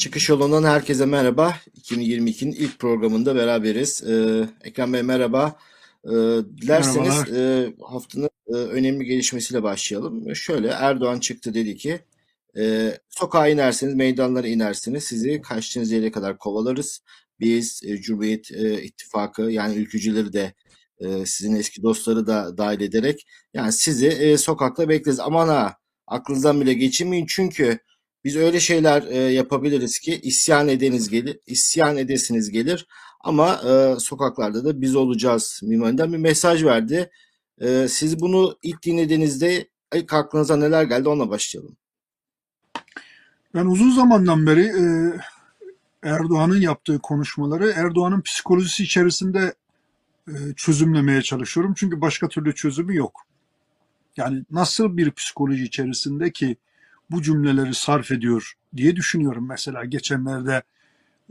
Çıkış yolundan herkese merhaba. 2022'nin ilk programında beraberiz. Ee, Ekrem Bey merhaba. Ee, dilerseniz e, haftanın e, önemli gelişmesiyle başlayalım. Şöyle Erdoğan çıktı dedi ki e, sokağa inersiniz, meydanlara inersiniz. Sizi kaçtığınız yere kadar kovalarız. Biz e, Cumhuriyet e, İttifakı yani ülkücüleri de e, sizin eski dostları da dahil ederek yani sizi e, sokakta bekleriz. Aman ha aklınızdan bile geçirmeyin çünkü biz öyle şeyler e, yapabiliriz ki isyan edeniz gelir, isyan edesiniz gelir ama e, sokaklarda da biz olacağız minvalinde bir mesaj verdi. E, siz bunu ilk dinlediğinizde ilk aklınıza neler geldi ona başlayalım. Ben uzun zamandan beri e, Erdoğan'ın yaptığı konuşmaları Erdoğan'ın psikolojisi içerisinde e, çözümlemeye çalışıyorum. Çünkü başka türlü çözümü yok. Yani nasıl bir psikoloji içerisinde ki bu cümleleri sarf ediyor diye düşünüyorum. Mesela geçenlerde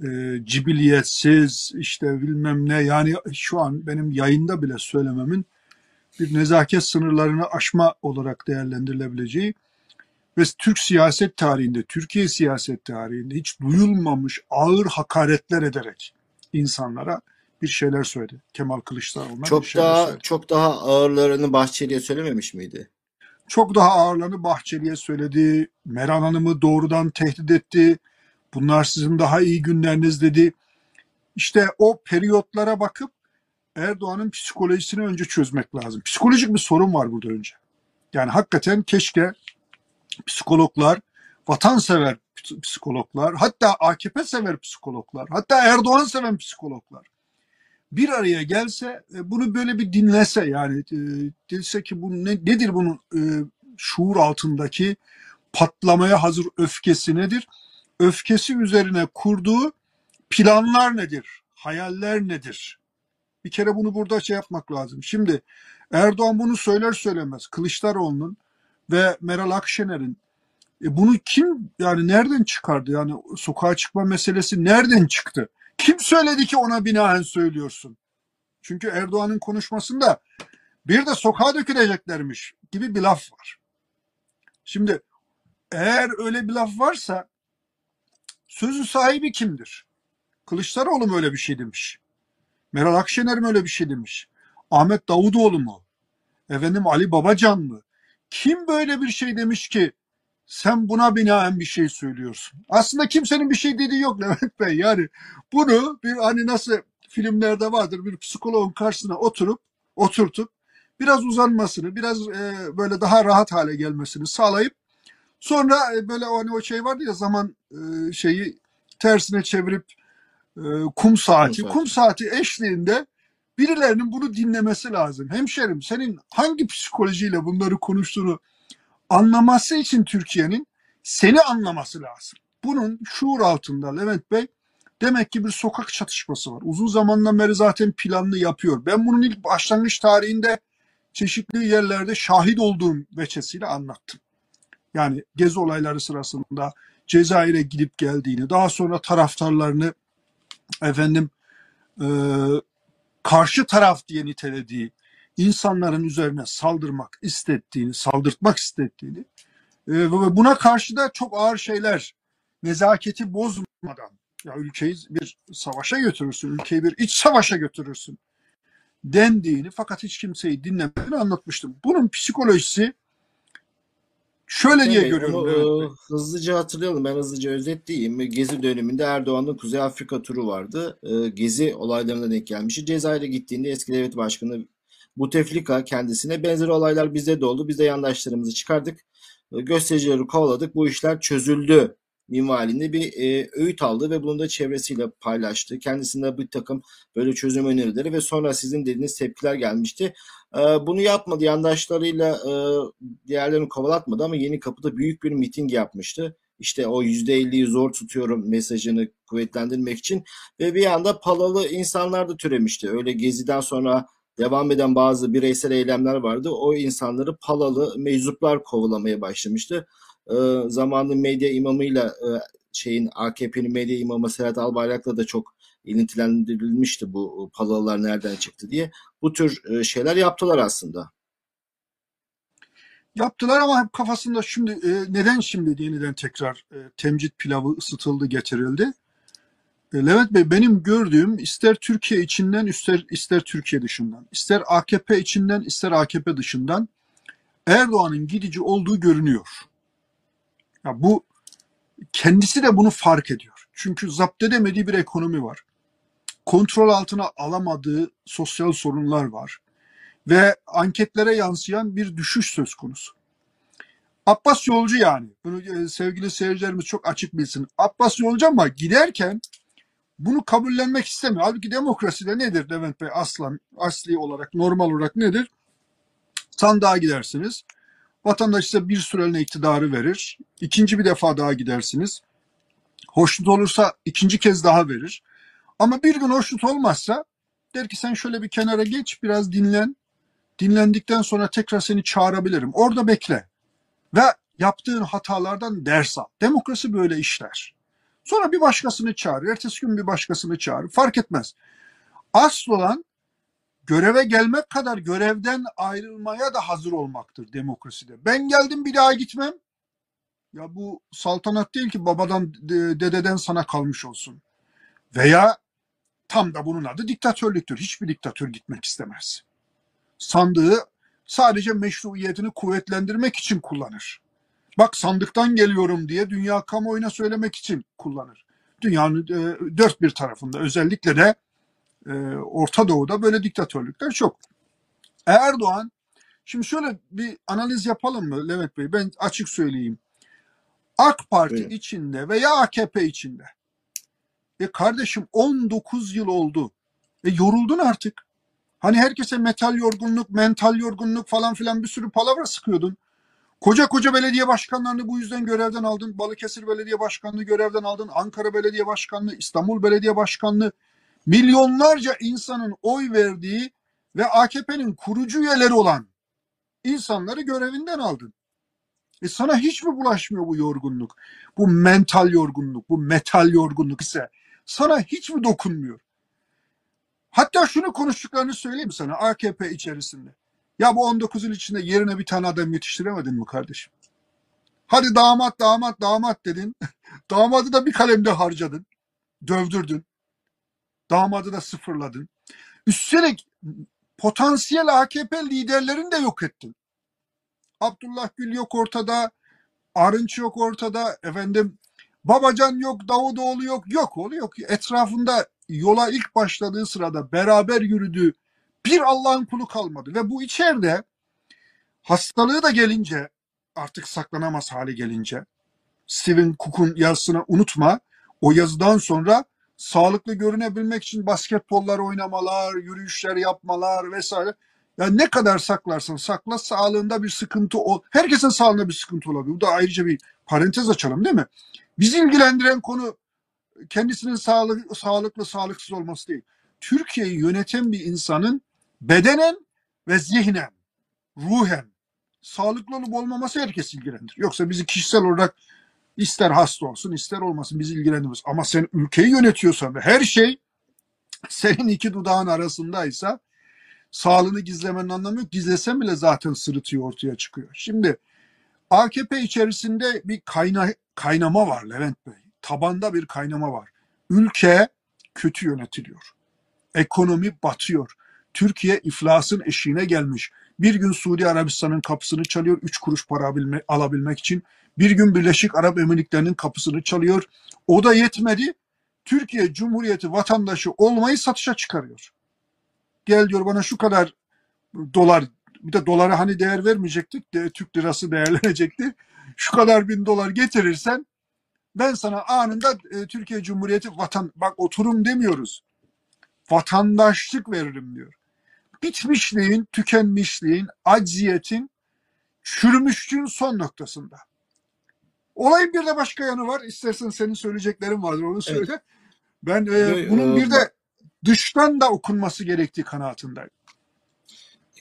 e, cibiliyetsiz işte bilmem ne yani şu an benim yayında bile söylememin bir nezaket sınırlarını aşma olarak değerlendirilebileceği ve Türk siyaset tarihinde, Türkiye siyaset tarihinde hiç duyulmamış ağır hakaretler ederek insanlara bir şeyler söyledi. Kemal Kılıçdaroğlu'na Çok bir şeyler daha söyledi. çok daha ağırlarını Bahçeli'ye söylememiş miydi? Çok daha ağırlarını Bahçeli'ye söyledi. Meral Hanım'ı doğrudan tehdit etti. Bunlar sizin daha iyi günleriniz dedi. İşte o periyotlara bakıp Erdoğan'ın psikolojisini önce çözmek lazım. Psikolojik bir sorun var burada önce. Yani hakikaten keşke psikologlar, vatansever psikologlar, hatta AKP sever psikologlar, hatta Erdoğan seven psikologlar bir araya gelse e, bunu böyle bir dinlese yani e, dese ki bu ne, nedir bunun e, şuur altındaki patlamaya hazır öfkesi nedir? Öfkesi üzerine kurduğu planlar nedir? Hayaller nedir? Bir kere bunu burada şey yapmak lazım. Şimdi Erdoğan bunu söyler söylemez Kılıçdaroğlu'nun ve Meral Akşener'in e bunu kim yani nereden çıkardı? Yani sokağa çıkma meselesi nereden çıktı? Kim söyledi ki ona binaen söylüyorsun? Çünkü Erdoğan'ın konuşmasında bir de sokağa döküleceklermiş gibi bir laf var. Şimdi eğer öyle bir laf varsa sözün sahibi kimdir? Kılıçdaroğlu mu öyle bir şey demiş? Meral Akşener mi öyle bir şey demiş? Ahmet Davutoğlu mu? Efendim Ali Babacan mı? Kim böyle bir şey demiş ki sen buna binaen bir şey söylüyorsun. Aslında kimsenin bir şey dediği yok Levent Bey. Yani bunu bir hani nasıl filmlerde vardır bir psikologun karşısına oturup oturtup biraz uzanmasını, biraz e, böyle daha rahat hale gelmesini sağlayıp sonra e, böyle hani o şey vardı ya zaman e, şeyi tersine çevirip e, kum saati, kum saati eşliğinde birilerinin bunu dinlemesi lazım. Hemşerim senin hangi psikolojiyle bunları konuştuğunu anlaması için Türkiye'nin seni anlaması lazım. Bunun şuur altında Levent Bey demek ki bir sokak çatışması var. Uzun zamandan beri zaten planlı yapıyor. Ben bunun ilk başlangıç tarihinde çeşitli yerlerde şahit olduğum veçesiyle anlattım. Yani gezi olayları sırasında Cezayir'e gidip geldiğini, daha sonra taraftarlarını efendim e, karşı taraf diye nitelediği insanların üzerine saldırmak istettiğini, saldırtmak istettiğini e, ve buna karşı da çok ağır şeyler nezaketi bozmadan ya ülkeyi bir savaşa götürürsün, ülkeyi bir iç savaşa götürürsün dendiğini fakat hiç kimseyi dinlemediğini anlatmıştım. Bunun psikolojisi şöyle diye Evet, görüyorum. onu Evet. e, hızlıca hatırlayalım. Ben hızlıca özetleyeyim. Gezi döneminde Erdoğan'ın Kuzey Afrika turu vardı. E, Gezi olaylarına denk gelmişti. Cezayir'e gittiğinde eski devlet başkanı Bouteflika kendisine benzer olaylar bizde de oldu. Biz de yandaşlarımızı çıkardık. E, Göstericileri kovaladık. Bu işler çözüldü minvalinde bir e, öğüt aldı ve bunu da çevresiyle paylaştı. Kendisinde bir takım böyle çözüm önerileri ve sonra sizin dediğiniz tepkiler gelmişti. E, bunu yapmadı. Yandaşlarıyla e, diğerlerini kovalatmadı ama Yeni Kapı'da büyük bir miting yapmıştı. İşte o %50'yi zor tutuyorum mesajını kuvvetlendirmek için ve bir anda palalı insanlar da türemişti. Öyle geziden sonra devam eden bazı bireysel eylemler vardı. O insanları palalı meczuplar kovalamaya başlamıştı. E, zamanlı medya imamıyla e, şeyin AKP'nin medya imamı Serhat Albayrak'la da çok ilintilendirilmişti bu palalılar nereden çıktı diye. Bu tür e, şeyler yaptılar aslında. Yaptılar ama hep kafasında şimdi e, neden şimdi yeniden tekrar e, temcit pilavı ısıtıldı getirildi? E, Levent Bey benim gördüğüm ister Türkiye içinden ister, ister Türkiye dışından, ister AKP içinden ister AKP dışından Erdoğan'ın gidici olduğu görünüyor. Ya bu kendisi de bunu fark ediyor. Çünkü zapt edemediği bir ekonomi var. Kontrol altına alamadığı sosyal sorunlar var. Ve anketlere yansıyan bir düşüş söz konusu. Abbas Yolcu yani. Bunu e, sevgili seyircilerimiz çok açık bilsin. Abbas Yolcu ama giderken bunu kabullenmek istemiyor. Halbuki demokraside nedir Levent Bey aslan, asli olarak, normal olarak nedir? Sandığa gidersiniz. Vatandaş size bir süreliğine iktidarı verir. İkinci bir defa daha gidersiniz. Hoşnut olursa ikinci kez daha verir. Ama bir gün hoşnut olmazsa der ki sen şöyle bir kenara geç biraz dinlen. Dinlendikten sonra tekrar seni çağırabilirim. Orada bekle. Ve yaptığın hatalardan ders al. Demokrasi böyle işler. Sonra bir başkasını çağır. Ertesi gün bir başkasını çağır. Fark etmez. Asıl olan göreve gelmek kadar görevden ayrılmaya da hazır olmaktır demokraside. Ben geldim bir daha gitmem. Ya bu saltanat değil ki babadan dededen sana kalmış olsun. Veya tam da bunun adı diktatörlüktür. Hiçbir diktatör gitmek istemez. Sandığı sadece meşruiyetini kuvvetlendirmek için kullanır. Bak sandıktan geliyorum diye dünya kamuoyuna söylemek için kullanır. Dünyanın e, dört bir tarafında özellikle de e, Orta Doğu'da böyle diktatörlükler çok. Erdoğan, şimdi şöyle bir analiz yapalım mı Levent Bey? Ben açık söyleyeyim. AK Parti Buyurun. içinde veya AKP içinde. E kardeşim 19 yıl oldu. E yoruldun artık. Hani herkese metal yorgunluk, mental yorgunluk falan filan bir sürü palavra sıkıyordun. Koca koca belediye başkanlarını bu yüzden görevden aldın. Balıkesir Belediye Başkanlığı görevden aldın. Ankara Belediye Başkanlığı, İstanbul Belediye Başkanlığı. Milyonlarca insanın oy verdiği ve AKP'nin kurucu üyeleri olan insanları görevinden aldın. E sana hiç mi bulaşmıyor bu yorgunluk? Bu mental yorgunluk, bu metal yorgunluk ise sana hiç mi dokunmuyor? Hatta şunu konuştuklarını söyleyeyim sana AKP içerisinde. Ya bu 19 yıl içinde yerine bir tane adam yetiştiremedin mi kardeşim? Hadi damat damat damat dedin. Damadı da bir kalemde harcadın. Dövdürdün. Damadı da sıfırladın. Üstelik potansiyel AKP liderlerini de yok ettin. Abdullah Gül yok ortada. Arınç yok ortada. Efendim Babacan yok, Davutoğlu yok. Yok oğlu yok. Etrafında yola ilk başladığı sırada beraber yürüdüğü bir Allah'ın kulu kalmadı. Ve bu içeride hastalığı da gelince artık saklanamaz hale gelince Steven Cook'un yazısını unutma. O yazıdan sonra sağlıklı görünebilmek için basketbollar oynamalar, yürüyüşler yapmalar vesaire. Ya ne kadar saklarsan sakla sağlığında bir sıkıntı ol. Herkesin sağlığında bir sıkıntı olabilir. Bu da ayrıca bir parantez açalım değil mi? Bizi ilgilendiren konu kendisinin sağlık, sağlıklı sağlıksız olması değil. Türkiye'yi yöneten bir insanın bedenen ve zihnen, ruhen sağlıklı olup olmaması herkes ilgilendirir. Yoksa bizi kişisel olarak ister hasta olsun ister olmasın bizi ilgilendirmez. Ama sen ülkeyi yönetiyorsan ve her şey senin iki dudağın arasındaysa sağlığını gizlemenin anlamı yok. Gizlesen bile zaten sırıtıyor ortaya çıkıyor. Şimdi AKP içerisinde bir kayna, kaynama var Levent Bey. Tabanda bir kaynama var. Ülke kötü yönetiliyor. Ekonomi batıyor. Türkiye iflasın eşiğine gelmiş. Bir gün Suudi Arabistan'ın kapısını çalıyor üç kuruş para alabilme- alabilmek için. Bir gün Birleşik Arap Emirlikleri'nin kapısını çalıyor. O da yetmedi. Türkiye Cumhuriyeti vatandaşı olmayı satışa çıkarıyor. Gel diyor bana şu kadar dolar bir de dolara hani değer vermeyecektik de Türk lirası değerlenecekti. Şu kadar bin dolar getirirsen ben sana anında e, Türkiye Cumhuriyeti vatan bak oturum demiyoruz. Vatandaşlık veririm diyor. Bitmişliğin, tükenmişliğin, acziyetin, çürümüşlüğün son noktasında. Olayın bir de başka yanı var. İstersen senin söyleyeceklerin vardır onu söyle. Ben e, Yo, bunun bir de dıştan da okunması gerektiği kanaatindeyim.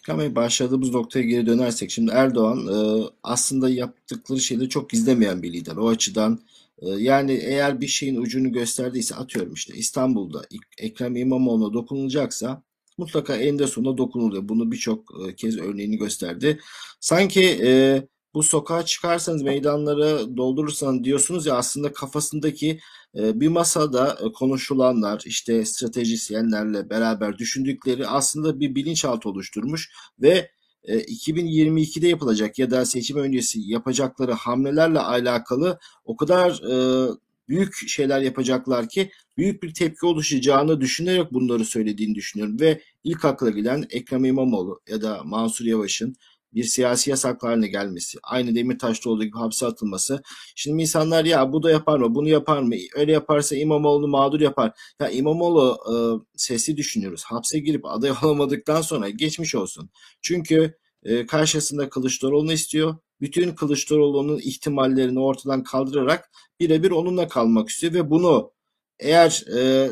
Ama başladığımız noktaya geri dönersek şimdi Erdoğan e, aslında yaptıkları şeyleri çok gizlemeyen bir lider. O açıdan e, yani eğer bir şeyin ucunu gösterdiyse atıyorum işte İstanbul'da Ekrem İmamoğlu'na dokunulacaksa mutlaka eninde sonunda dokunuluyor. Bunu birçok e, kez örneğini gösterdi. Sanki e, bu sokağa çıkarsanız meydanları doldurursanız diyorsunuz ya aslında kafasındaki e, bir masada e, konuşulanlar işte stratejisyenlerle beraber düşündükleri aslında bir bilinçaltı oluşturmuş ve e, 2022'de yapılacak ya da seçim öncesi yapacakları hamlelerle alakalı o kadar e, büyük şeyler yapacaklar ki büyük bir tepki oluşacağını düşünerek bunları söylediğini düşünüyorum ve ilk akla gelen Ekrem İmamoğlu ya da Mansur Yavaş'ın bir siyasi yasak gelmesi, aynı Demirtaş'ta olduğu gibi hapse atılması. Şimdi insanlar ya bu da yapar mı, bunu yapar mı, öyle yaparsa İmamoğlu mağdur yapar. Ya İmamoğlu e, sesi düşünüyoruz. Hapse girip aday olamadıktan sonra geçmiş olsun. Çünkü e, karşısında Kılıçdaroğlu'nu istiyor. Bütün Kılıçdaroğlu'nun ihtimallerini ortadan kaldırarak birebir onunla kalmak istiyor ve bunu eğer e,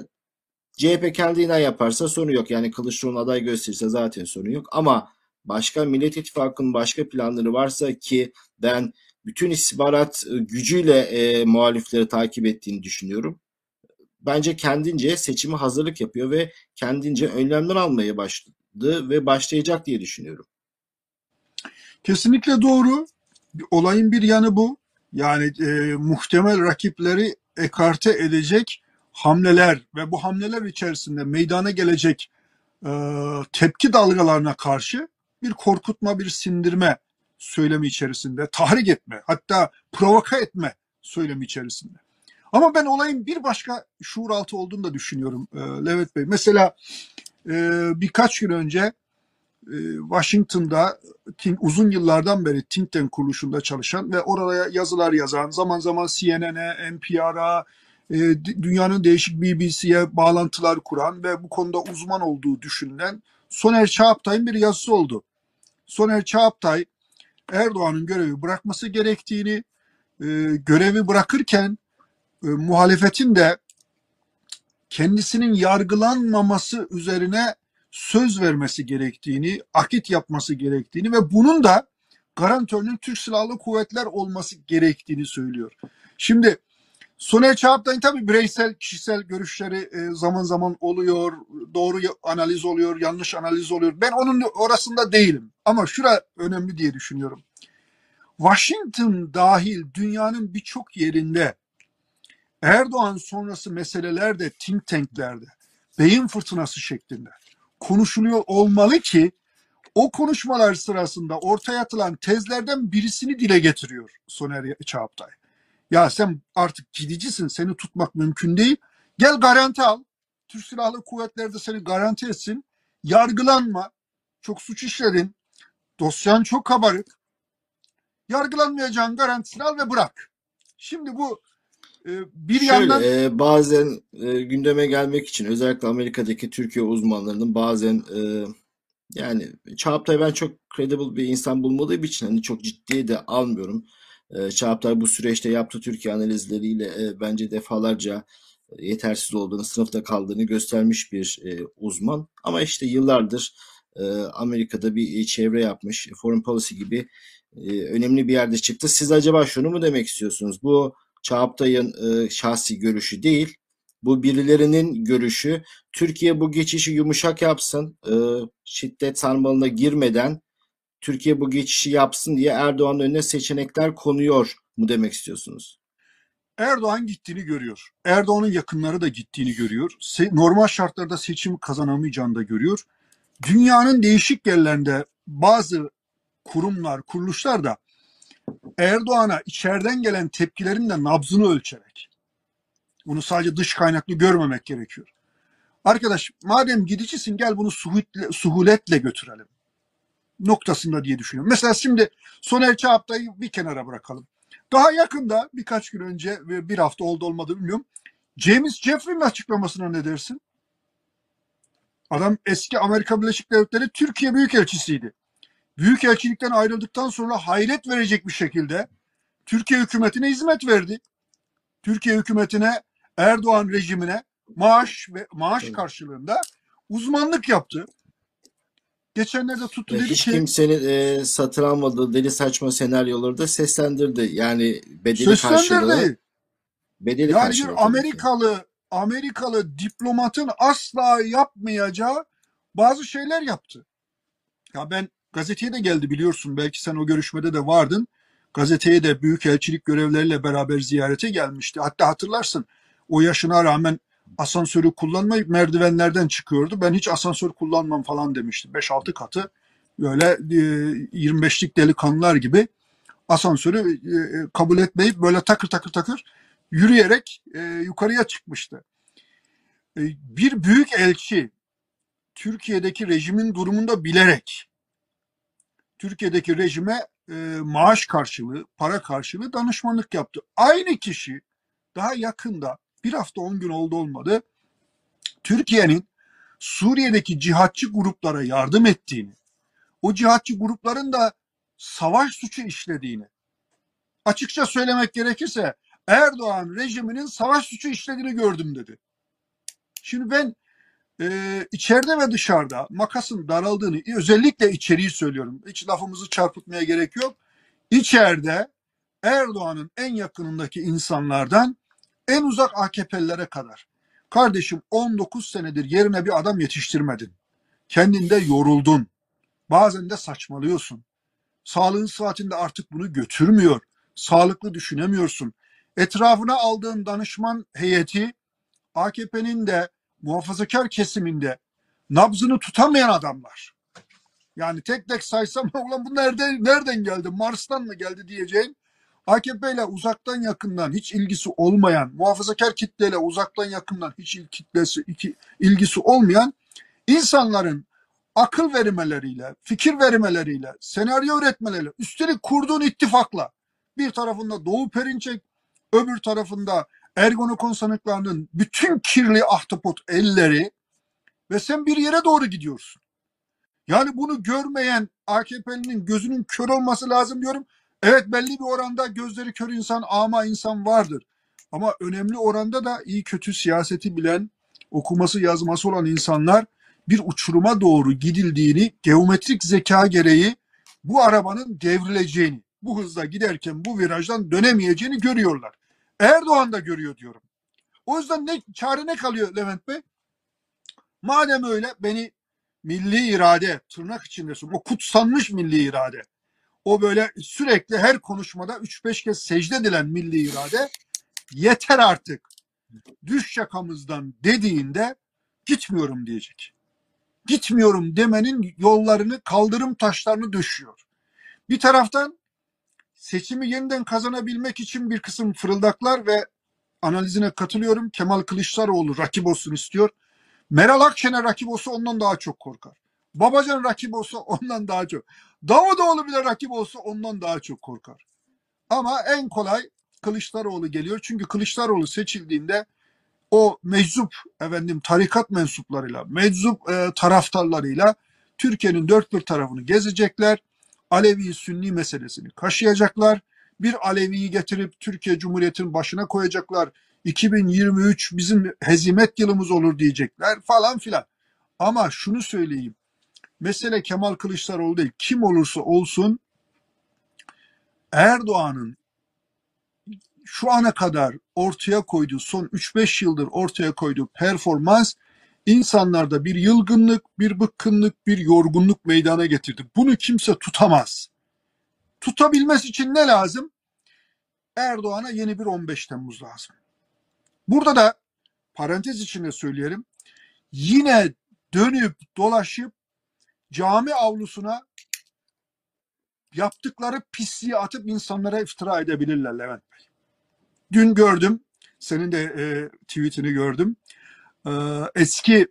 CHP kendinden yaparsa sorun yok. Yani Kılıçdaroğlu aday gösterirse zaten sorun yok. Ama başka Millet İttifakı'nın başka planları varsa ki ben bütün istihbarat e, gücüyle e, muhalifleri takip ettiğini düşünüyorum. Bence kendince seçimi hazırlık yapıyor ve kendince önlemler almaya başladı ve başlayacak diye düşünüyorum. Kesinlikle doğru. Olayın bir yanı bu. Yani e, muhtemel rakipleri ekarte edecek hamleler ve bu hamleler içerisinde meydana gelecek e, tepki dalgalarına karşı bir korkutma, bir sindirme söylemi içerisinde, tahrik etme, hatta provoka etme söylemi içerisinde. Ama ben olayın bir başka şuur altı olduğunu da düşünüyorum e, Levent Bey. Mesela e, birkaç gün önce Washington'da think, uzun yıllardan beri think tank kuruluşunda çalışan ve oraya yazılar yazan, zaman zaman CNN'e, NPR'a, e, dünyanın değişik BBC'ye bağlantılar kuran ve bu konuda uzman olduğu düşünülen Soner Çağaptay'ın bir yazısı oldu. Soner Çağaptay Erdoğan'ın görevi bırakması gerektiğini, e, görevi bırakırken e, muhalefetin de kendisinin yargılanmaması üzerine söz vermesi gerektiğini, akit yapması gerektiğini ve bunun da garantörünün Türk Silahlı Kuvvetler olması gerektiğini söylüyor. Şimdi Soner Çağaptay'ın tabii bireysel, kişisel görüşleri e, zaman zaman oluyor, doğru analiz oluyor, yanlış analiz oluyor. Ben onun orasında değilim. Ama şura önemli diye düşünüyorum. Washington dahil dünyanın birçok yerinde Erdoğan sonrası meselelerde, think tanklerde, beyin fırtınası şeklinde konuşuluyor olmalı ki o konuşmalar sırasında ortaya atılan tezlerden birisini dile getiriyor Soner Çağaptay. Ya sen artık gidicisin, seni tutmak mümkün değil. Gel garanti al. Türk Silahlı Kuvvetleri de seni garanti etsin. Yargılanma. Çok suç işledin. Dosyan çok kabarık. Yargılanmayacağın garantisini al ve bırak. Şimdi bu bir Şöyle, yandan e, bazen e, gündeme gelmek için özellikle Amerika'daki Türkiye uzmanlarının bazen e, yani Çağatay ben çok credible bir insan bulmadığım için hani çok ciddiye de almıyorum. E, Çağatay bu süreçte yaptığı Türkiye analizleriyle e, bence defalarca yetersiz olduğunu, sınıfta kaldığını göstermiş bir e, uzman. Ama işte yıllardır e, Amerika'da bir çevre yapmış, foreign policy gibi e, önemli bir yerde çıktı. Siz acaba şunu mu demek istiyorsunuz? Bu Çağatay'ın e, şahsi görüşü değil. Bu birilerinin görüşü. Türkiye bu geçişi yumuşak yapsın. E, şiddet sarmalına girmeden Türkiye bu geçişi yapsın diye Erdoğan'ın önüne seçenekler konuyor mu demek istiyorsunuz? Erdoğan gittiğini görüyor. Erdoğan'ın yakınları da gittiğini görüyor. Normal şartlarda seçim kazanamayacağını da görüyor. Dünyanın değişik yerlerinde bazı kurumlar, kuruluşlar da Erdoğan'a içeriden gelen tepkilerin de nabzını ölçerek. Bunu sadece dış kaynaklı görmemek gerekiyor. Arkadaş madem gidicisin gel bunu suhuletle, suhuletle götürelim noktasında diye düşünüyorum. Mesela şimdi Soner Çağaptay'ı bir kenara bırakalım. Daha yakında birkaç gün önce ve bir hafta oldu olmadı bilmiyorum. James Jeffrey'in açıklamasına ne dersin? Adam eski Amerika Birleşik Devletleri Türkiye Büyükelçisiydi. Büyükelçilikten ayrıldıktan sonra hayret verecek bir şekilde Türkiye hükümetine hizmet verdi. Türkiye hükümetine Erdoğan rejimine maaş ve maaş karşılığında uzmanlık yaptı. Geçenlerde tuttu dedi hiç ki kimsenin e, satın almadığı deli saçma senaryoları da seslendirdi. Yani bedeli karşılığı seslendirdi. bedeli Yani karşılığı. Amerikalı Amerikalı diplomatın asla yapmayacağı bazı şeyler yaptı. Ya ben gazeteye de geldi biliyorsun belki sen o görüşmede de vardın. Gazeteye de büyükelçilik görevleriyle beraber ziyarete gelmişti. Hatta hatırlarsın o yaşına rağmen asansörü kullanmayıp merdivenlerden çıkıyordu. Ben hiç asansör kullanmam falan demişti. 5-6 katı böyle e, 25'lik delikanlılar gibi asansörü e, kabul etmeyip böyle takır takır takır yürüyerek e, yukarıya çıkmıştı. E, bir büyük elçi Türkiye'deki rejimin durumunda bilerek Türkiye'deki rejime e, maaş karşılığı, para karşılığı danışmanlık yaptı. Aynı kişi daha yakında bir hafta on gün oldu olmadı Türkiye'nin Suriye'deki cihatçı gruplara yardım ettiğini, o cihatçı grupların da savaş suçu işlediğini, açıkça söylemek gerekirse Erdoğan rejiminin savaş suçu işlediğini gördüm dedi. Şimdi ben e, içeride ve dışarıda makasın daraldığını özellikle içeriği söylüyorum. Hiç lafımızı çarpıtmaya gerek yok. İçeride Erdoğan'ın en yakınındaki insanlardan en uzak AKP'lilere kadar. Kardeşim 19 senedir yerine bir adam yetiştirmedin. Kendinde yoruldun. Bazen de saçmalıyorsun. Sağlığın saatinde artık bunu götürmüyor. Sağlıklı düşünemiyorsun. Etrafına aldığın danışman heyeti AKP'nin de muhafazakar kesiminde nabzını tutamayan adamlar. Yani tek tek saysam ulan bu nereden, nereden geldi? Mars'tan mı geldi diyeceğim. AKP ile uzaktan yakından hiç ilgisi olmayan, muhafazakar kitleyle uzaktan yakından hiç kitlesi, iki, ilgisi olmayan insanların akıl vermeleriyle, fikir vermeleriyle, senaryo üretmeleriyle, üstelik kurduğun ittifakla bir tarafında Doğu Perinçek, öbür tarafında Ergonokon sanıklarının bütün kirli ahtapot elleri ve sen bir yere doğru gidiyorsun. Yani bunu görmeyen AKP'linin gözünün kör olması lazım diyorum. Evet belli bir oranda gözleri kör insan, ama insan vardır. Ama önemli oranda da iyi kötü siyaseti bilen, okuması yazması olan insanlar bir uçuruma doğru gidildiğini, geometrik zeka gereği bu arabanın devrileceğini, bu hızla giderken bu virajdan dönemeyeceğini görüyorlar. Erdoğan da görüyor diyorum. O yüzden ne çare ne kalıyor Levent Bey? Madem öyle beni milli irade tırnak içinde o kutsanmış milli irade o böyle sürekli her konuşmada 3-5 kez secde edilen milli irade yeter artık. Düş şakamızdan dediğinde gitmiyorum diyecek. Gitmiyorum demenin yollarını, kaldırım taşlarını düşüyor. Bir taraftan seçimi yeniden kazanabilmek için bir kısım fırıldaklar ve analizine katılıyorum. Kemal Kılıçdaroğlu rakip olsun istiyor. Meral Akşener rakip olsa ondan daha çok korkar. Babacan rakip olsa ondan daha çok. Davutoğlu bile rakip olsa ondan daha çok korkar. Ama en kolay Kılıçdaroğlu geliyor. Çünkü Kılıçdaroğlu seçildiğinde o meczup efendim tarikat mensuplarıyla, meczup e, taraftarlarıyla Türkiye'nin dört bir tarafını gezecekler. Alevi Sünni meselesini kaşıyacaklar. Bir Alevi'yi getirip Türkiye Cumhuriyeti'nin başına koyacaklar. 2023 bizim hezimet yılımız olur diyecekler falan filan. Ama şunu söyleyeyim. Mesele Kemal Kılıçdaroğlu değil. Kim olursa olsun Erdoğan'ın şu ana kadar ortaya koyduğu son 3-5 yıldır ortaya koyduğu performans insanlarda bir yılgınlık, bir bıkkınlık, bir yorgunluk meydana getirdi. Bunu kimse tutamaz. Tutabilmesi için ne lazım? Erdoğan'a yeni bir 15 Temmuz lazım. Burada da parantez içinde söyleyelim. Yine dönüp dolaşıp cami avlusuna yaptıkları pisliği atıp insanlara iftira edebilirler Levent Bey. Dün gördüm, senin de e, tweetini gördüm. E, eski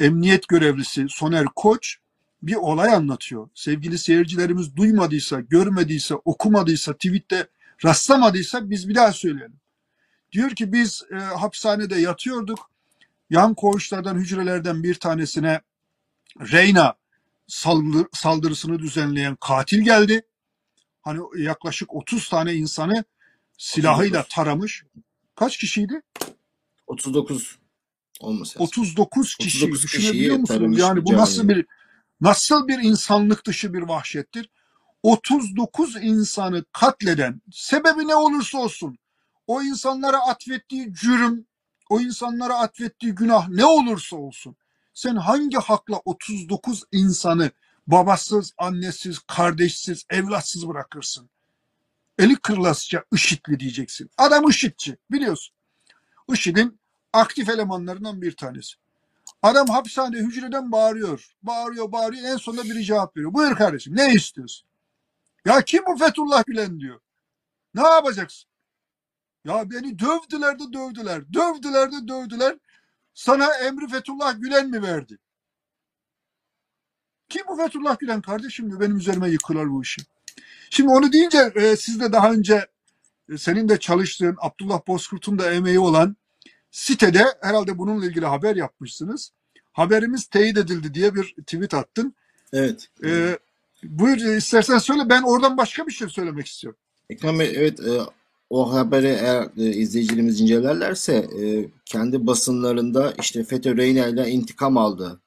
emniyet görevlisi Soner Koç bir olay anlatıyor. Sevgili seyircilerimiz duymadıysa, görmediyse, okumadıysa, tweette rastlamadıysa biz bir daha söyleyelim. Diyor ki biz e, hapishanede yatıyorduk. Yan koğuşlardan, hücrelerden bir tanesine Reyna saldır, saldırısını düzenleyen katil geldi. Hani yaklaşık 30 tane insanı silahıyla 39. taramış. Kaç kişiydi? 39 olması 39 kişi 39 düşünebiliyor musunuz? Yani bu nasıl bir nasıl bir insanlık dışı bir vahşettir? 39 insanı katleden sebebi ne olursa olsun o insanlara atfettiği cürüm, o insanlara atfettiği günah ne olursa olsun Sen hangi hakla 39 insanı babasız, annesiz, kardeşsiz, evlatsız bırakırsın? Eli kırılasıca IŞİD'li diyeceksin. Adam IŞİD'ci biliyorsun. IŞİD'in aktif elemanlarından bir tanesi. Adam hapishane hücreden bağırıyor. Bağırıyor bağırıyor en sonunda biri cevap veriyor. Buyur kardeşim ne istiyorsun? Ya kim bu Fethullah Gülen diyor. Ne yapacaksın? Ya beni dövdüler de dövdüler. Dövdüler de dövdüler. Sana emri Fethullah Gülen mi verdi? Kim bu Fethullah Gülen kardeşim diyor. Benim üzerime yıkılar bu işi. Şimdi onu deyince e, siz de daha önce e, senin de çalıştığın Abdullah Bozkurt'un da emeği olan sitede herhalde bununla ilgili haber yapmışsınız. Haberimiz teyit edildi diye bir tweet attın. Evet. E, buyur istersen söyle ben oradan başka bir şey söylemek istiyorum. Ekrem Bey, evet e, o haberi eğer e, izleyicilerimiz incelerlerse e, kendi basınlarında işte FETÖ Reyna ile intikam aldı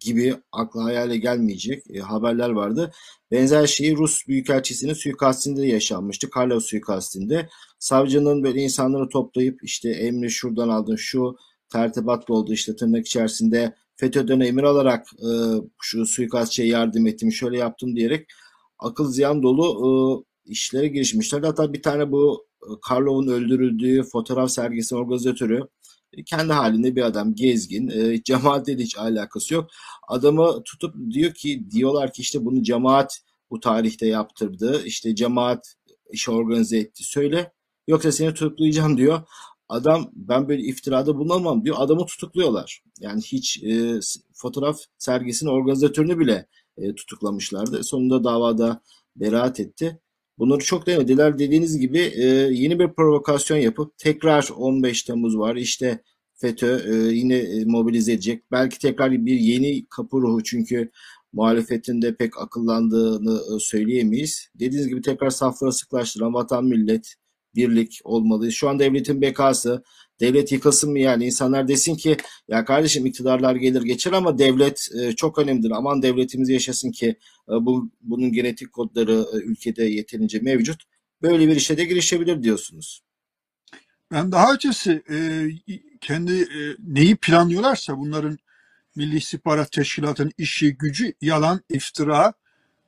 gibi akla hayale gelmeyecek e, haberler vardı. Benzer şey Rus Büyükelçisi'nin suikastinde de yaşanmıştı. Karlov suikastinde. Savcının böyle insanları toplayıp işte emri şuradan aldın şu tertibatlı oldu işte tırnak içerisinde FETÖ'den emir alarak e, şu suikastçıya yardım ettim şöyle yaptım diyerek akıl ziyan dolu e, işlere girişmişler. Hatta bir tane bu e, Karlov'un öldürüldüğü fotoğraf sergisi organizatörü kendi halinde bir adam gezgin. E, cemaatle de hiç alakası yok. Adamı tutup diyor ki diyorlar ki işte bunu cemaat bu tarihte yaptırdı işte cemaat işi organize etti söyle. Yoksa seni tutuklayacağım diyor. Adam ben böyle iftirada bulunamam diyor. Adamı tutukluyorlar. Yani hiç e, fotoğraf sergisinin organizatörünü bile e, tutuklamışlardı. Sonunda davada beraat etti Bunları çok denediler. Dediğiniz gibi e, yeni bir provokasyon yapıp tekrar 15 Temmuz var. İşte FETÖ e, yine e, mobilize edecek. Belki tekrar bir yeni kapı ruhu çünkü muhalefetin de pek akıllandığını söyleyemeyiz. Dediğiniz gibi tekrar safları sıklaştıran vatan millet birlik olmalı. Şu an devletin bekası, devlet yıkılsın mı yani insanlar desin ki ya kardeşim iktidarlar gelir geçer ama devlet e, çok önemlidir. Aman devletimiz yaşasın ki e, bu bunun genetik kodları e, ülkede yeterince mevcut. Böyle bir işe de girişebilir diyorsunuz. Ben daha ötesi e, kendi e, neyi planlıyorlarsa bunların Milli İstihbarat Teşkilatı'nın işi gücü yalan, iftira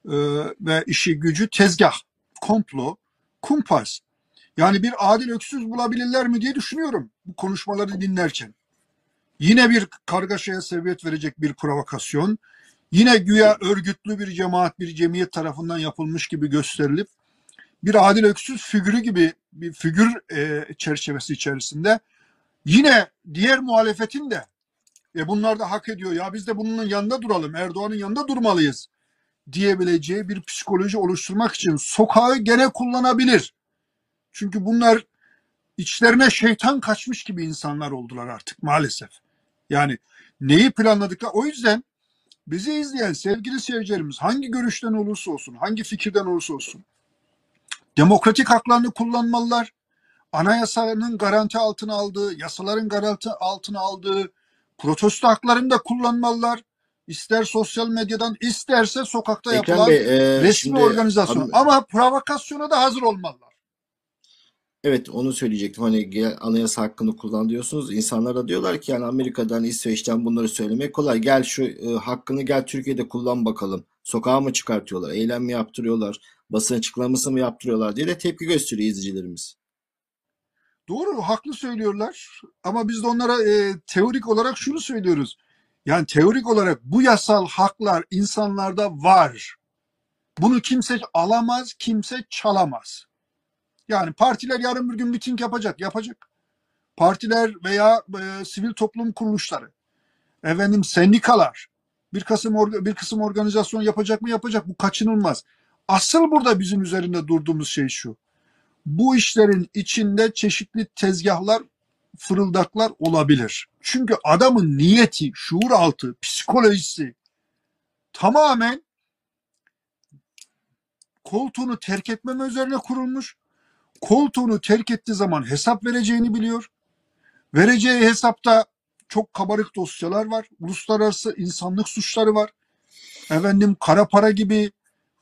e, ve işi gücü tezgah, komplo, kumpas. Yani bir adil öksüz bulabilirler mi diye düşünüyorum bu konuşmaları dinlerken. Yine bir kargaşaya sebebiyet verecek bir provokasyon. Yine güya örgütlü bir cemaat, bir cemiyet tarafından yapılmış gibi gösterilip bir adil öksüz figürü gibi bir figür e, çerçevesi içerisinde yine diğer muhalefetin de e bunlar da hak ediyor ya biz de bunun yanında duralım Erdoğan'ın yanında durmalıyız diyebileceği bir psikoloji oluşturmak için sokağı gene kullanabilir. Çünkü bunlar içlerine şeytan kaçmış gibi insanlar oldular artık maalesef. Yani neyi planladıklar o yüzden bizi izleyen sevgili seyircilerimiz hangi görüşten olursa olsun, hangi fikirden olursa olsun demokratik haklarını kullanmalılar. Anayasanın garanti altına aldığı, yasaların garanti altına aldığı protesto haklarını da kullanmalılar. İster sosyal medyadan isterse sokakta Ekrem yapılan Bey, e, resmi şimdi organizasyon. hanım- Ama provokasyona da hazır olmalılar. Evet onu söyleyecektim. Hani gel- anayasa hakkını kullan diyorsunuz. İnsanlar da diyorlar ki yani Amerika'dan, İsveç'ten bunları söylemek kolay. Gel şu e, hakkını gel Türkiye'de kullan bakalım. Sokağa mı çıkartıyorlar? Eylem mi yaptırıyorlar? Basın açıklaması mı yaptırıyorlar diye de tepki gösteriyor izleyicilerimiz. Doğru, haklı söylüyorlar. Ama biz de onlara e, teorik olarak şunu söylüyoruz. Yani teorik olarak bu yasal haklar insanlarda var. Bunu kimse alamaz, kimse çalamaz. Yani partiler yarın bir gün miting yapacak, yapacak. Partiler veya e, sivil toplum kuruluşları, efendim sendikalar, bir kısım bir kısım organizasyon yapacak mı yapacak. Bu kaçınılmaz. Asıl burada bizim üzerinde durduğumuz şey şu. Bu işlerin içinde çeşitli tezgahlar, fırıldaklar olabilir. Çünkü adamın niyeti, şuur altı, psikolojisi tamamen koltuğunu terk etmeme üzerine kurulmuş. Koltuğunu terk ettiği zaman hesap vereceğini biliyor. Vereceği hesapta çok kabarık dosyalar var. Uluslararası insanlık suçları var. Efendim kara para gibi,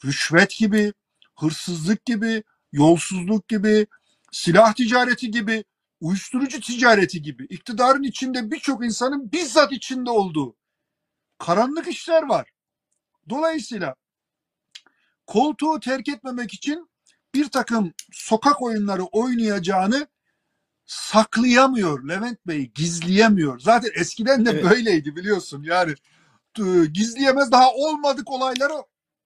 rüşvet gibi, hırsızlık gibi, yolsuzluk gibi, silah ticareti gibi, uyuşturucu ticareti gibi iktidarın içinde birçok insanın bizzat içinde olduğu karanlık işler var. Dolayısıyla koltuğu terk etmemek için bir takım sokak oyunları oynayacağını saklayamıyor Levent Bey, gizleyemiyor. Zaten eskiden de Evet. böyleydi biliyorsun. Yani gizleyemez daha olmadık olayları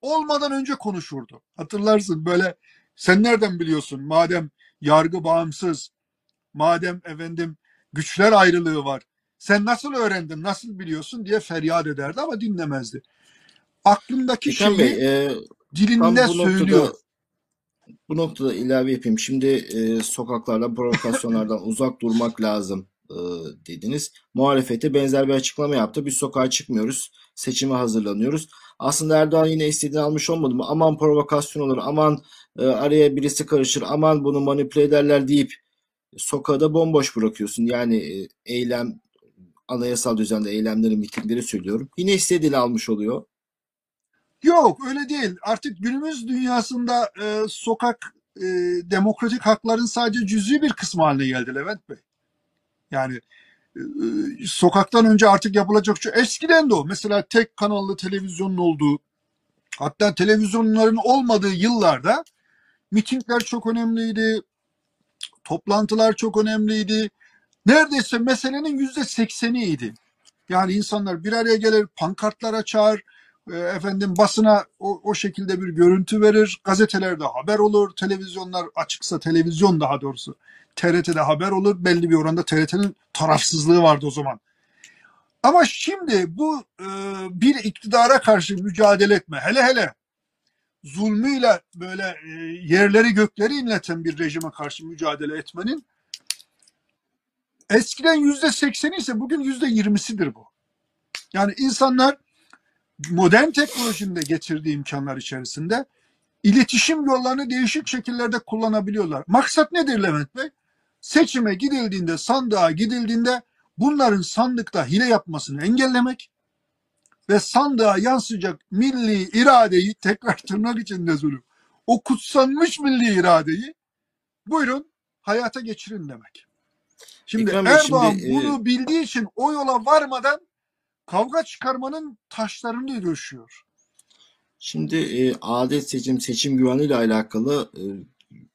olmadan önce konuşurdu. Hatırlarsın böyle sen nereden biliyorsun madem yargı bağımsız, madem efendim güçler ayrılığı var. Sen nasıl öğrendin, nasıl biliyorsun diye feryat ederdi ama dinlemezdi. Aklındaki Ekrem şeyi Bey, e, dilinde bu noktada söylüyor. Bu noktada ilave yapayım. Şimdi e, sokaklardan, provokasyonlardan uzak durmak lazım e, dediniz. Muhalefete benzer bir açıklama yaptı. Biz sokağa çıkmıyoruz. Seçime hazırlanıyoruz. Aslında Erdoğan yine istediğini almış olmadı mı? Aman provokasyon olur, aman e, araya birisi karışır, aman bunu manipüle ederler deyip sokağı da bomboş bırakıyorsun. Yani e, eylem, anayasal düzende eylemleri, mitingleri söylüyorum. Yine istediğini almış oluyor. Yok öyle değil. Artık günümüz dünyasında e, sokak e, demokratik hakların sadece cüzi bir kısmı haline geldi Levent Bey. Yani e, sokaktan önce artık yapılacak şu eskiden de o. Mesela tek kanallı televizyonun olduğu hatta televizyonların olmadığı yıllarda mitingler çok önemliydi. Toplantılar çok önemliydi. Neredeyse meselenin yüzde sekseniydi. Yani insanlar bir araya gelir, pankartlar açar, e, efendim basına o, o şekilde bir görüntü verir, gazetelerde haber olur, televizyonlar açıksa televizyon daha doğrusu TRT'de haber olur. Belli bir oranda TRT'nin tarafsızlığı vardı o zaman. Ama şimdi bu e, bir iktidara karşı mücadele etme, hele hele zulmüyle böyle e, yerleri gökleri inleten bir rejime karşı mücadele etmenin eskiden yüzde sekseni ise bugün yüzde yirmisidir bu. Yani insanlar modern teknolojinin de getirdiği imkanlar içerisinde iletişim yollarını değişik şekillerde kullanabiliyorlar. Maksat nedir Levent Bey? Seçime gidildiğinde, sandığa gidildiğinde bunların sandıkta hile yapmasını engellemek ve sandığa yansıyacak milli iradeyi tekrar tırnak içinde zulüm. O kutsanmış milli iradeyi buyurun hayata geçirin demek. Şimdi Bey, Erdoğan şimdi, e, bunu bildiği için o yola varmadan kavga çıkarmanın taşlarını döşüyor. Şimdi e, adet seçim, seçim güvenliği ile alakalı e,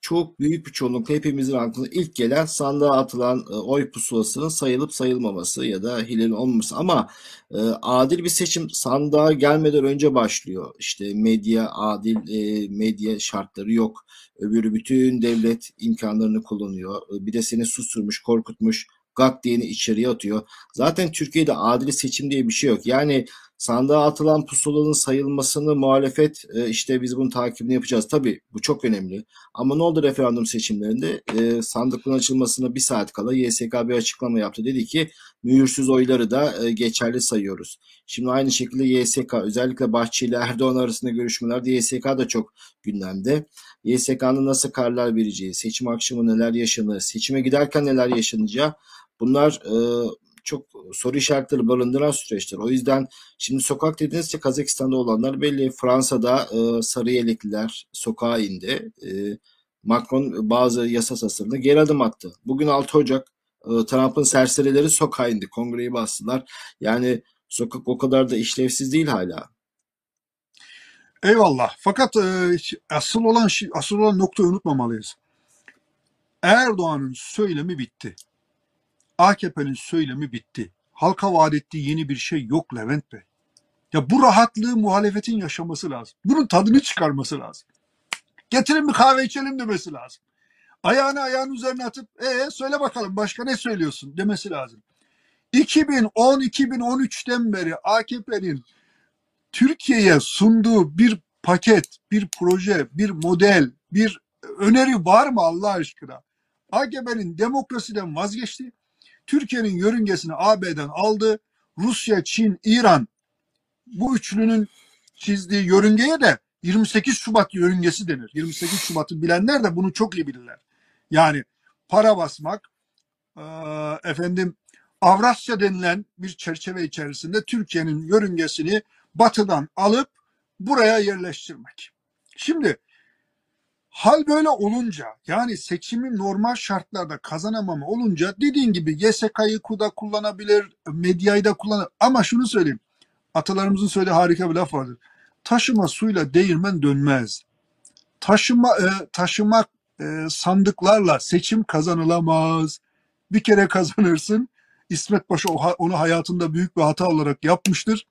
çok büyük bir çoğunlukla hepimizin aklına ilk gelen sandığa atılan e, oy pusulasının sayılıp sayılmaması ya da hilenin olmaması. Ama e, adil bir seçim sandığa gelmeden önce başlıyor. İşte medya adil e, medya şartları yok. Öbürü bütün devlet imkanlarını kullanıyor. E, Bir de seni susturmuş, korkutmuş, gak diyeni içeriye atıyor. Zaten Türkiye'de adil seçim diye bir şey yok. Yani sandığa atılan pusulanın sayılmasını muhalefet e, işte biz bunun takibini yapacağız. Tabii bu çok önemli. Ama ne oldu referandum seçimlerinde? E, sandıkların açılmasına bir saat kala YSK bir açıklama yaptı. Dedi ki mühürsüz oyları da e, geçerli sayıyoruz. Şimdi aynı şekilde YSK özellikle Bahçeli ile Erdoğan arasında görüşmelerde YSK da çok gündemde. YSK'nın nasıl kararlar vereceği, seçim akşamı neler yaşanır, seçime giderken neler yaşanacağı bunlar e, çok soru işaretleri barındıran süreçler. O yüzden şimdi sokak dediğinizde Kazakistan'da olanlar belli. Fransa'da e, sarı yelekliler sokağa indi. E, Macron bazı yasa tasarımına geri adım attı. Bugün 6 Ocak e, Trump'ın serserileri sokağa indi. Kongreyi bastılar. Yani sokak o kadar da işlevsiz değil hala. Eyvallah. Fakat e, asıl olan şey, asıl olan noktayı unutmamalıyız. Erdoğan'ın söylemi bitti. AKP'nin söylemi bitti. Halka vaat ettiği yeni bir şey yok Levent Bey. Ya bu rahatlığı muhalefetin yaşaması lazım. Bunun tadını çıkarması lazım. Getirin bir kahve içelim demesi lazım. Ayağını ayağın üzerine atıp ee söyle bakalım başka ne söylüyorsun demesi lazım. 2010-2013'ten beri AKP'nin Türkiye'ye sunduğu bir paket, bir proje, bir model, bir öneri var mı Allah aşkına? AKP'nin demokrasiden vazgeçti. Türkiye'nin yörüngesini AB'den aldı. Rusya, Çin, İran bu üçlünün çizdiği yörüngeye de 28 Şubat yörüngesi denir. 28 Şubat'ı bilenler de bunu çok iyi bilirler. Yani para basmak, efendim Avrasya denilen bir çerçeve içerisinde Türkiye'nin yörüngesini batıdan alıp buraya yerleştirmek. Şimdi hal böyle olunca yani seçimi normal şartlarda kazanamama olunca dediğin gibi YSK'yı da kullanabilir, medyayı da kullanır. Ama şunu söyleyeyim. Atalarımızın söylediği harika bir laf vardır. Taşıma suyla değirmen dönmez. Taşıma e, taşımak e, sandıklarla seçim kazanılamaz. Bir kere kazanırsın. İsmet Paşa onu hayatında büyük bir hata olarak yapmıştır.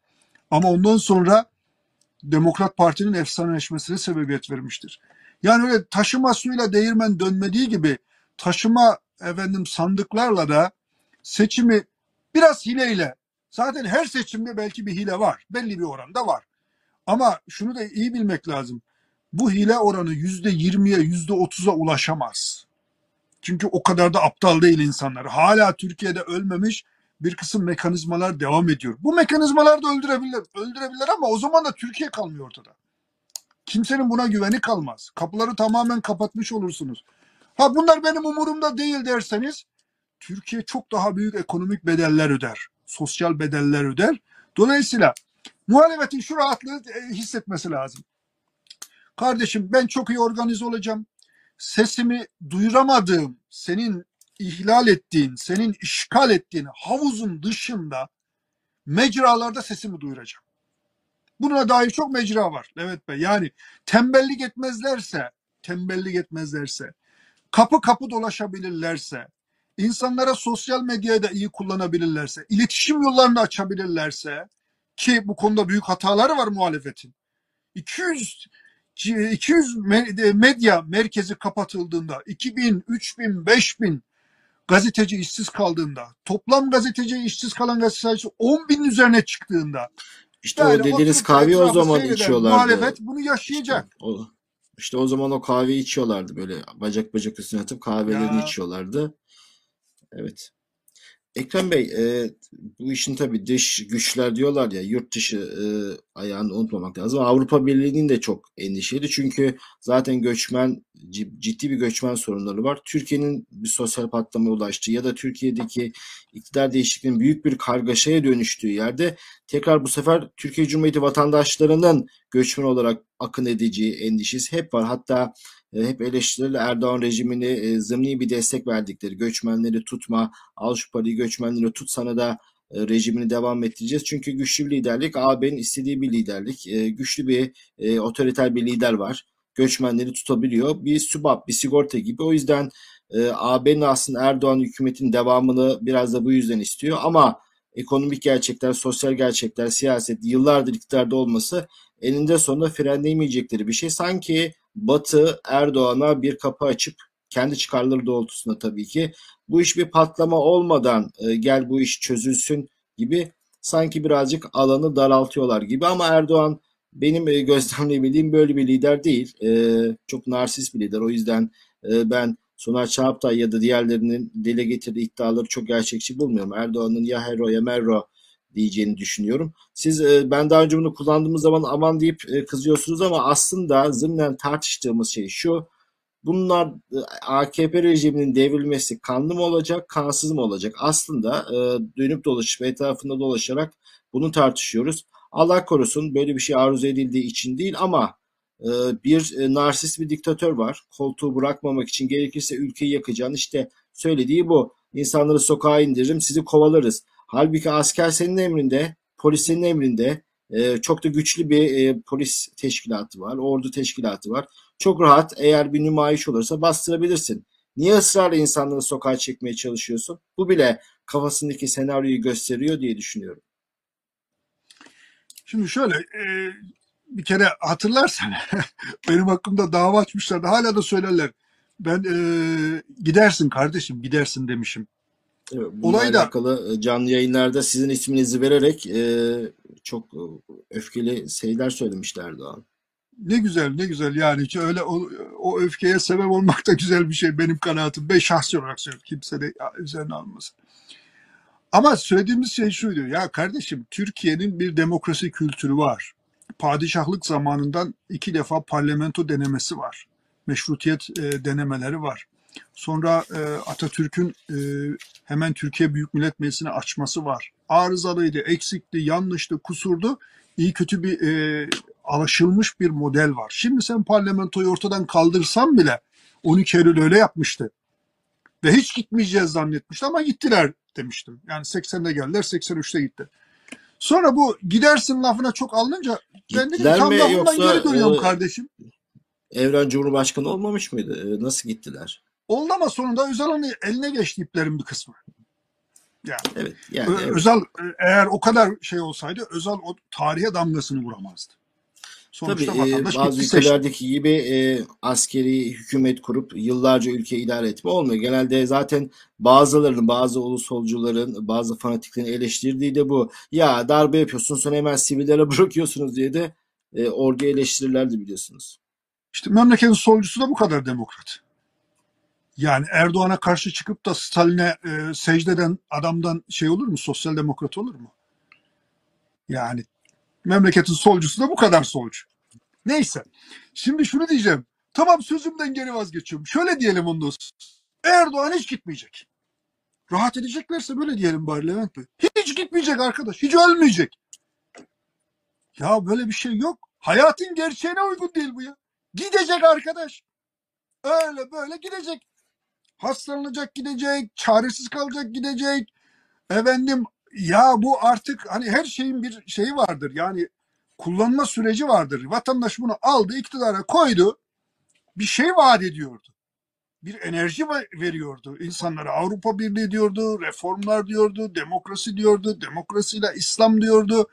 Ama ondan sonra Demokrat Parti'nin efsaneleşmesine sebebiyet vermiştir. Yani öyle taşıma suyla değirmen dönmediği gibi taşıma efendim sandıklarla da seçimi biraz hileyle zaten her seçimde belki bir hile var. Belli bir oranda var. Ama şunu da iyi bilmek lazım. Bu hile oranı yüzde yirmiye, yüzde otuza ulaşamaz. Çünkü o kadar da aptal değil insanlar. Hala Türkiye'de ölmemiş bir kısım mekanizmalar devam ediyor. Bu mekanizmalar da öldürebilir, öldürebilir ama o zaman da Türkiye kalmıyor ortada. Kimsenin buna güveni kalmaz. Kapıları tamamen kapatmış olursunuz. Ha bunlar benim umurumda değil derseniz Türkiye çok daha büyük ekonomik bedeller öder. Sosyal bedeller öder. Dolayısıyla muhalefetin şu rahatlığı e, hissetmesi lazım. Kardeşim ben çok iyi organize olacağım. Sesimi duyuramadığım, senin ihlal ettiğin, senin işgal ettiğin havuzun dışında mecralarda sesimi duyuracağım. Buna dair çok mecra var Evet Bey. Yani tembellik etmezlerse, tembellik etmezlerse, kapı kapı dolaşabilirlerse, insanlara sosyal medyayı da iyi kullanabilirlerse, iletişim yollarını açabilirlerse ki bu konuda büyük hataları var muhalefetin. 200 200 me- medya merkezi kapatıldığında 2000, 3000, 5000 gazeteci işsiz kaldığında toplam gazeteci işsiz kalan gazeteci sayısı 10 bin üzerine çıktığında İşte yani o dediğiniz kahveyi o zaman içiyorlardı. Muhalefet bunu yaşayacak. İşte o, işte o zaman o kahveyi içiyorlardı böyle bacak bacak üstüne atıp kahvelerini Ya. içiyorlardı. Evet. Ekrem Bey, e, bu işin tabii dış güçler diyorlar ya yurt dışı e, ayağını unutmamak lazım. Avrupa Birliği'nin de çok endişeli çünkü zaten göçmen ci- ciddi bir göçmen sorunları var. Türkiye'nin bir sosyal patlamaya ulaştığı ya da Türkiye'deki iktidar değişikliğinin büyük bir kargaşaya dönüştüğü yerde tekrar bu sefer Türkiye Cumhuriyeti vatandaşlarının göçmen olarak akın edeceği endişesi hep var. Hatta hep eleştiriler Erdoğan rejimini e, zımni bir destek verdikleri göçmenleri tutma, al şu parayı göçmenleri tut sana da e, rejimini devam ettireceğiz. Çünkü güçlü bir liderlik AB'nin istediği bir liderlik. E, güçlü bir e, otoriter bir lider var. Göçmenleri tutabiliyor. Bir sübap, bir sigorta gibi. O yüzden e, AB'nin aslında Erdoğan hükümetin devamını biraz da bu yüzden istiyor. Ama ekonomik gerçekler, sosyal gerçekler, siyaset yıllardır iktidarda olması eninde sonunda frenleyemeyecekleri bir şey. Sanki Batı Erdoğan'a bir kapı açıp kendi çıkarları doğrultusunda tabii ki bu iş bir patlama olmadan e, gel bu iş çözülsün gibi sanki birazcık alanı daraltıyorlar gibi ama Erdoğan benim e, gözlemleyebildiğim böyle bir lider değil. E, çok narsist bir lider. O yüzden e, ben Soner Çağaptay ya da diğerlerinin dile getirdiği iddiaları çok gerçekçi bulmuyorum. Erdoğan'ın ya hero ya merro diyeceğini düşünüyorum. Siz e, ben daha önce bunu kullandığımız zaman aman deyip e, kızıyorsunuz ama aslında zımnen tartıştığımız şey şu. Bunlar e, AKP rejiminin devrilmesi kanlı mı olacak, kansız mı olacak? Aslında e, dönüp dolaşıp etrafında dolaşarak bunu tartışıyoruz. Allah korusun böyle bir şey arzu edildiği için değil ama e, bir e, narsist bir diktatör var. Koltuğu bırakmamak için gerekirse ülkeyi yakacağını işte söylediği bu. İnsanları sokağa indiririm, sizi kovalarız. Halbuki asker senin emrinde, polis senin emrinde. E, çok da güçlü bir e, polis teşkilatı var, ordu teşkilatı var. Çok rahat eğer bir nümayiş olursa bastırabilirsin. Niye ısrarla insanları sokağa çekmeye çalışıyorsun? Bu bile kafasındaki senaryoyu gösteriyor diye düşünüyorum. Şimdi şöyle e, bir kere hatırlarsan benim hakkımda dava açmışlardı. Hala da söylerler. Ben e, gidersin kardeşim gidersin demişim. Evet, bununla Olay da alakalı e, canlı yayınlarda sizin isminizi vererek e, çok e, öfkeli şeyler söylemişler Erdoğan. ne güzel ne güzel yani hiç öyle o, o öfkeye sebep olmak da güzel bir şey benim kanaatim. Ben şahsi olarak söylüyorum. Kimse de üzerine almasın. Ama söylediğimiz şey şuydu. Ya kardeşim Türkiye'nin bir demokrasi kültürü var. Padişahlık zamanından iki defa parlamento denemesi var. Meşrutiyet e, denemeleri var. Sonra e, Atatürk'ün e, hemen Türkiye Büyük Millet Meclisi'ni açması var. Arızalıydı, eksikti, yanlıştı, kusurdu. İyi kötü bir e, alışılmış bir model var. Şimdi sen parlamentoyu ortadan kaldırsan bile 12 Eylül öyle yapmıştı. Ve hiç gitmeyeceğiz zannetmişti ama gittiler demiştim. Yani 80'de geldiler, 83'te gitti. Sonra bu gidersin lafına çok alınınca ben dedim tam mi lafımdan yoksa geri dönüyorum e, kardeşim. Evren Cumhurbaşkanı olmamış mıydı? E, Nasıl gittiler? Oldu ama sonunda Özal'ın eline geçti iplerin bir kısmı. Yani Evet yani Ö- evet. Özal e, eğer o kadar şey olsaydı Özal o tarihe damgasını vuramazdı. Tabii Sonuçta e, vatandaş bazı gitti seçti. ülkelerdeki gibi e, askeri hükümet kurup yıllarca ülke idare etme olmuyor. Genelde zaten bazılarının, bazı ulusolcuların, bazı fanatiklerin eleştirdiği de bu. Ya darbe yapıyorsun sonra hemen sivillere bırakıyorsunuz diye de e, orduyu eleştirirlerdi biliyorsunuz. İşte memleketin solcusu da bu kadar demokrat. Yani Erdoğan'a karşı çıkıp da Stalin'e e, secdeden adamdan şey olur mu? Sosyal demokrat olur mu? Yani memleketin solcusu da bu kadar solcu. Neyse. Şimdi şunu diyeceğim. Tamam sözümden geri vazgeçiyorum. Şöyle diyelim sonra. Erdoğan hiç gitmeyecek. Rahat edeceklerse böyle diyelim bari Levent Bey. Hiç gitmeyecek arkadaş. Hiç ölmeyecek. Ya böyle bir şey yok. Hayatın gerçeğine uygun değil bu ya. Gidecek arkadaş. Öyle böyle gidecek. Hastalanacak gidecek. Çaresiz kalacak gidecek. Efendim ya bu artık hani her şeyin bir şeyi vardır. Yani kullanma süreci vardır. Vatandaş bunu aldı, iktidara koydu. Bir şey vaat ediyordu. Bir enerji veriyordu. İnsanlara Avrupa Birliği diyordu, reformlar diyordu, demokrasi diyordu, demokrasiyle İslam diyordu.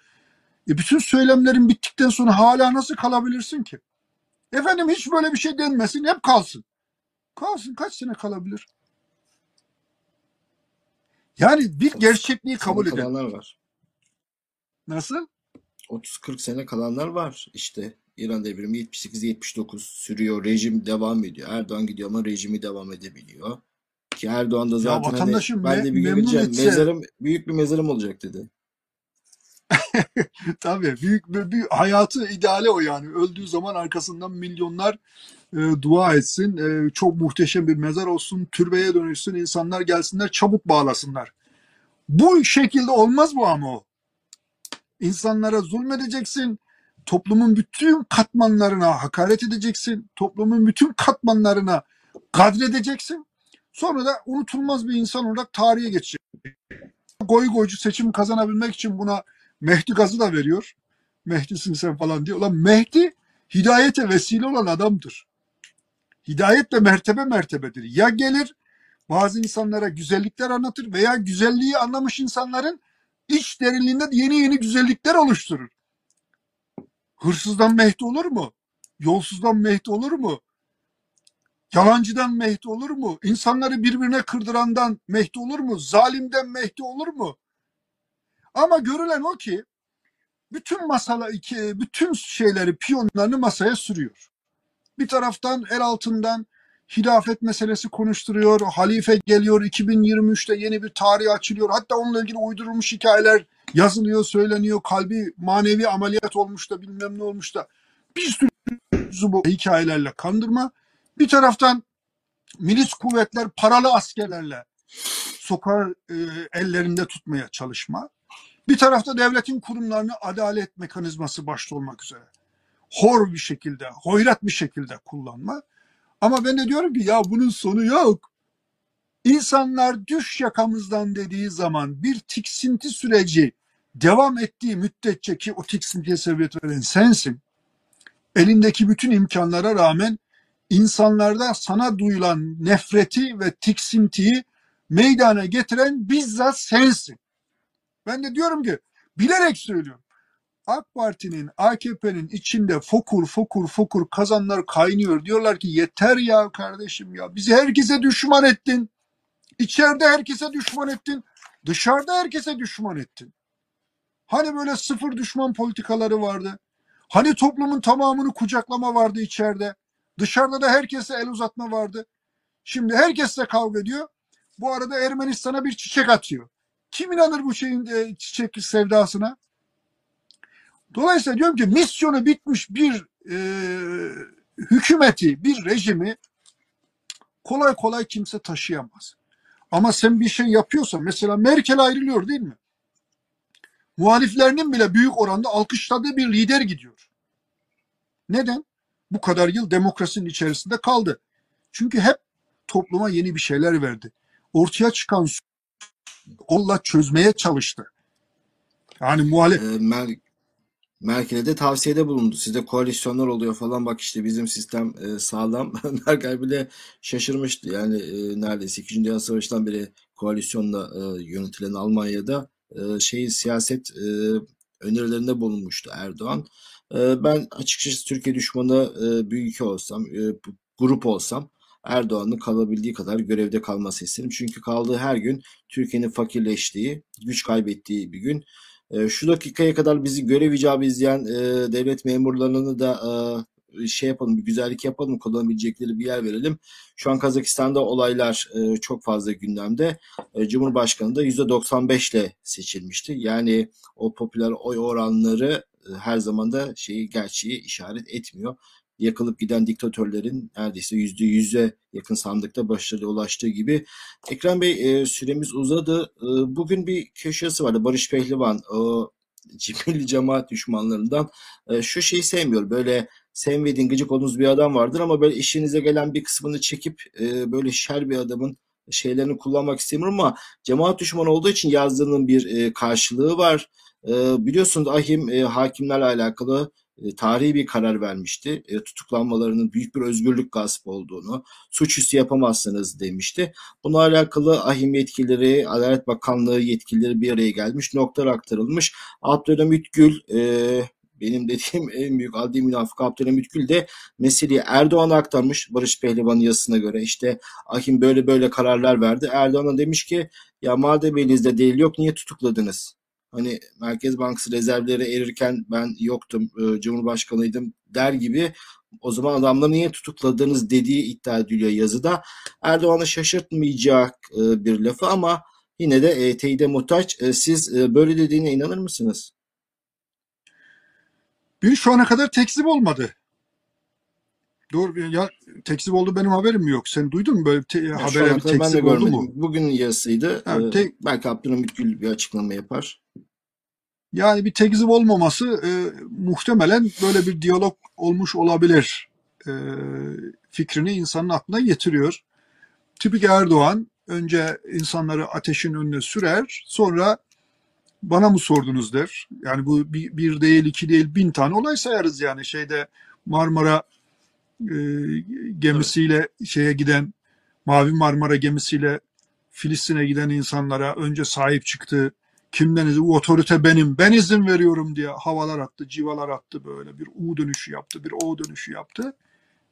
E bütün söylemlerin bittikten sonra hala nasıl kalabilirsin ki? Efendim hiç böyle bir şey denmesin, hep kalsın. Kalsın kaç sene kalabilir? Yani bir gerçekliği kabul Sene kalanlar var. Nasıl? 30-40 sene kalanlar var. İşte İran devrimi 78-79 sürüyor. Rejim devam ediyor. Erdoğan gidiyor ama rejimi devam edebiliyor. Ki Erdoğan da Ya zaten hani ben de bir gün gideceğim. etse Mezarım, büyük bir mezarım olacak dedi. Tabii büyük bir, bir hayatı ideali o yani. Öldüğü zaman arkasından milyonlar e, dua etsin. E, çok muhteşem bir mezar olsun. Türbeye dönüşsün. insanlar gelsinler çabuk bağlasınlar. Bu şekilde olmaz bu ama o. İnsanlara zulmedeceksin. Toplumun bütün katmanlarına hakaret edeceksin. Toplumun bütün katmanlarına kadredeceksin. Sonra da unutulmaz bir insan olarak tarihe geçecek. Goy goycu seçim kazanabilmek için buna Mehdi gazı da veriyor. Mehdi'sin sen falan diyor. Ulan Mehdi hidayete vesile olan adamdır. Hidayet de mertebe mertebedir. Ya gelir bazı insanlara güzellikler anlatır veya güzelliği anlamış insanların iç derinliğinde yeni yeni güzellikler oluşturur. Hırsızdan Mehdi olur mu? Yolsuzdan Mehdi olur mu? Yalancıdan Mehdi olur mu? İnsanları birbirine kırdırandan Mehdi olur mu? Zalimden Mehdi olur mu? Ama görülen o ki bütün masala bütün şeyleri piyonlarını masaya sürüyor. Bir taraftan el altından hilafet meselesi konuşturuyor. Halife geliyor 2023'te yeni bir tarih açılıyor. Hatta onunla ilgili uydurulmuş hikayeler yazılıyor, söyleniyor. Kalbi manevi ameliyat olmuş da bilmem ne olmuş da bir sürü bu hikayelerle kandırma. Bir taraftan milis kuvvetler paralı askerlerle sokağı e, ellerinde tutmaya çalışma. Bir tarafta devletin kurumlarını adalet mekanizması başta olmak üzere hor bir şekilde, hoyrat bir şekilde kullanma. Ama ben de diyorum ki ya bunun sonu yok. İnsanlar düş yakamızdan dediği zaman bir tiksinti süreci devam ettiği müddetçe ki o tiksintiye sebebiyet veren sensin. Elindeki bütün imkanlara rağmen insanlarda sana duyulan nefreti ve tiksintiyi meydana getiren bizzat sensin. Ben de diyorum ki bilerek söylüyorum. AK Parti'nin, AKP'nin içinde fokur fokur fokur kazanlar kaynıyor. Diyorlar ki yeter ya kardeşim ya. Bizi herkese düşman ettin. İçeride herkese düşman ettin. Dışarıda herkese düşman ettin. Hani böyle sıfır düşman politikaları vardı. Hani toplumun tamamını kucaklama vardı içeride. Dışarıda da herkese el uzatma vardı. Şimdi herkesle kavga ediyor. Bu arada Ermenistan'a bir çiçek atıyor. Kim inanır bu şeyin e, çiçek sevdasına? Dolayısıyla diyorum ki misyonu bitmiş bir e, hükümeti, bir rejimi kolay kolay kimse taşıyamaz. Ama sen bir şey yapıyorsan mesela Merkel ayrılıyor değil mi? Muhaliflerinin bile büyük oranda alkışladığı bir lider gidiyor. Neden? Bu kadar yıl demokrasinin içerisinde kaldı. Çünkü hep topluma yeni bir şeyler verdi. Ortaya çıkan onunla çözmeye çalıştı. Yani muhalif E, Mer- Merkel'e de tavsiyede bulundu. Sizde koalisyonlar oluyor falan bak işte bizim sistem e, sağlam. Merkel bile şaşırmıştı. Yani e, neredeyse 2. Dünya Savaşı'ndan beri koalisyonla e, yönetilen Almanya'da e, şey siyaset e, önerilerinde bulunmuştu Erdoğan. E, ben açıkçası Türkiye düşmanı e, bir ülke olsam, e, grup olsam Erdoğan'ın kalabildiği kadar görevde kalması isterim. Çünkü kaldığı her gün Türkiye'nin fakirleştiği, güç kaybettiği bir gün. E, şu dakikaya kadar bizi görev icabı izleyen e, devlet memurlarını da e, şey yapalım, bir güzellik yapalım, kullanabilecekleri bir yer verelim. Şu an Kazakistan'da olaylar e, çok fazla gündemde. E, Cumhurbaşkanı da %95 ile seçilmişti. Yani o popüler oy oranları e, her zaman da şeyi gerçeği işaret etmiyor. Yakılıp giden diktatörlerin neredeyse yüzde yüze yakın sandıkta başarıya ulaştığı gibi. Ekrem Bey e, süremiz uzadı. E, bugün bir köşesi vardı. Barış Pehlivan o cimri cemaat düşmanlarından e, şu şeyi sevmiyor. Böyle sevmediğin gıcık olduğunuz bir adam vardır ama böyle işinize gelen bir kısmını çekip e, böyle şer bir adamın şeylerini kullanmak istemiyorum ama cemaat düşmanı olduğu için yazdığının bir e, karşılığı var. E, biliyorsunuz Ahim e, hakimlerle alakalı e, tarihi bir karar vermişti. E, tutuklanmalarının büyük bir özgürlük gaspı olduğunu, suçüstü yapamazsınız demişti. Bununla alakalı ahim yetkilileri, Adalet Bakanlığı yetkilileri bir araya gelmiş, notlar aktarılmış. Abdülhamit Gül, e, benim dediğim en büyük adli münafık Abdülhamit Gül de meseleyi Erdoğan'a aktarmış Barış Pehlivan'ın yazısına göre. İşte ahim böyle böyle kararlar verdi. Erdoğan'a demiş ki ya madem elinizde delil yok niye tutukladınız? Hani Merkez Bankası rezervleri erirken ben yoktum, e, Cumhurbaşkanıydım der gibi o zaman adamları niye tutukladınız dediği iddia ediliyor yazıda. Erdoğan'ı şaşırtmayacak e, bir lafı ama yine de e, teyide muhtaç. E, siz böyle dediğine inanır mısınız? bir şu ana kadar tekzip olmadı. Doğru ya tekzip oldu benim haberim yok. Sen duydun mu böyle te- Ya ben de tekzip oldu görmedim. mu? Bugün yazısıydı. Ha, E, tek- belki Abdülhamit Gül bir açıklama yapar. Yani bir tekzip olmaması e, muhtemelen böyle bir diyalog olmuş olabilir e, fikrini insanın aklına getiriyor. Tipik Erdoğan önce insanları ateşin önüne sürer sonra bana mı sordunuz der. Yani bu bir, bir değil iki değil bin tane olay sayarız yani şeyde Marmara e, gemisiyle şeye giden Mavi Marmara gemisiyle Filistin'e giden insanlara önce sahip çıktı. Kimden izin? Otorite benim. Ben izin veriyorum diye havalar attı, civalar attı böyle. Bir U dönüşü yaptı, bir O dönüşü yaptı.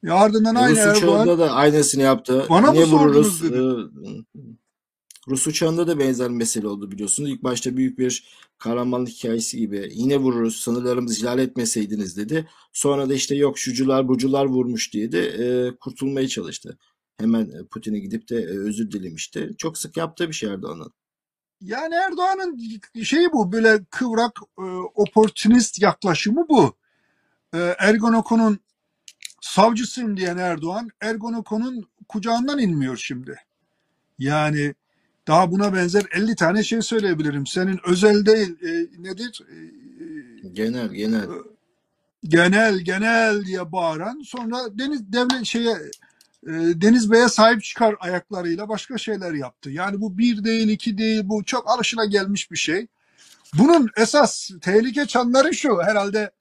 E ardından aynı Erdoğan da aynısını yaptı. Bana mı Yine sordunuz vururuz. e, Rus uçağında da benzer mesele oldu biliyorsunuz. İlk başta büyük bir kahramanlık hikayesi gibi. Yine vururuz sınırlarımızı ihlal etmeseydiniz dedi. Sonra da işte yok şucular bucular vurmuş diye de e, kurtulmaya çalıştı. Hemen e, Putin'e gidip de e, özür dilemişti. Çok sık yaptığı bir şey Erdoğan'ın. yani Erdoğan'ın şeyi bu böyle kıvrak e, oportunist yaklaşımı bu. E, Ergonokon'un savcısıyım diyen Erdoğan Ergonokon'un kucağından inmiyor şimdi. Yani daha buna benzer 50 tane şey söyleyebilirim. Senin özel değil e, nedir? E, e, Genel genel. genel genel diye bağıran sonra deniz devlet şeye e, Deniz Bey'e sahip çıkar ayaklarıyla başka şeyler yaptı. Yani bu bir değil iki değil bu çok alışıla gelmiş bir şey. Bunun esas tehlike çanları şu herhalde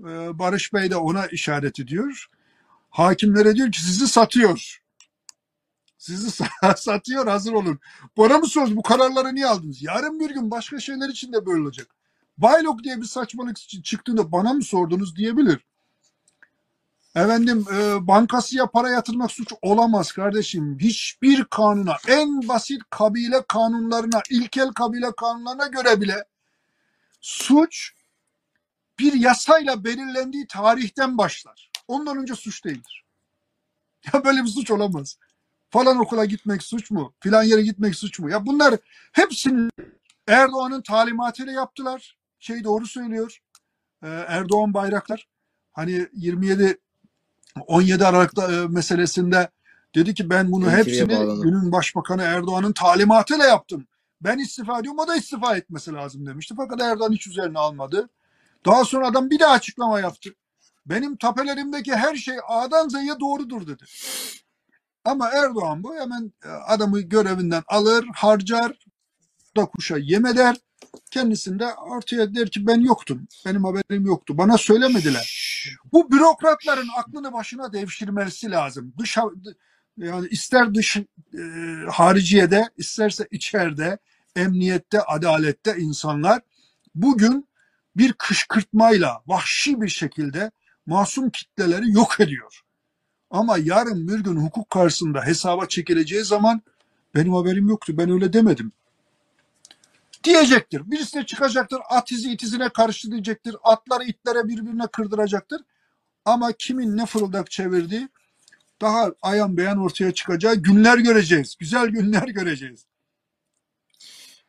e, Barış Bey de ona işaret ediyor. Hakimlere diyor ki sizi satıyor. Sizi sa- satıyor hazır olun. Bana mı sordunuz bu kararları niye aldınız? Yarın bir gün başka şeyler için de böyle olacak. Baylok diye bir saçmalık çı- çıktığında bana mı sordunuz diyebilir. Efendim e, bankasıya para yatırmak suç olamaz kardeşim. Hiçbir kanuna en basit kabile kanunlarına, ilkel kabile kanunlarına göre bile suç bir yasayla belirlendiği tarihten başlar. Ondan önce suç değildir. Ya böyle bir suç olamaz. Falan okula gitmek suç mu? Filan yere gitmek suç mu? Ya bunlar hepsini Erdoğan'ın talimatıyla yaptılar. Şey doğru söylüyor. Ee, Erdoğan Bayraktar hani 27 17 Aralık'ta e, meselesinde dedi ki ben bunu hepsini günün başbakanı Erdoğan'ın talimatıyla yaptım. Ben istifa ediyorum o da istifa etmesi lazım demişti. Fakat Erdoğan hiç üzerine almadı. Daha sonra adam bir daha açıklama yaptı. Benim tapelerimdeki her şey A'dan Z'ye doğrudur dedi. Ama Erdoğan bu hemen e, adamı görevinden alır, harcar, da kuşa yem eder. Kendisinde ortaya der ki ben yoktum. Benim haberim yoktu. Bana söylemediler. Bu bürokratların aklını başına devşirmesi lazım. Dış yani ister dış e, hariciyede isterse içeride emniyette adalette insanlar bugün bir kışkırtmayla vahşi bir şekilde masum kitleleri yok ediyor. Ama yarın bir gün hukuk karşısında hesaba çekileceği zaman benim haberim yoktu ben öyle demedim diyecektir. Birisi de çıkacaktır at izi itizine karşı diyecektir. Atları itlere birbirine kırdıracaktır. Ama kimin ne fırıldak çevirdiği daha ayan beyan ortaya çıkacağı günler göreceğiz. Güzel günler göreceğiz.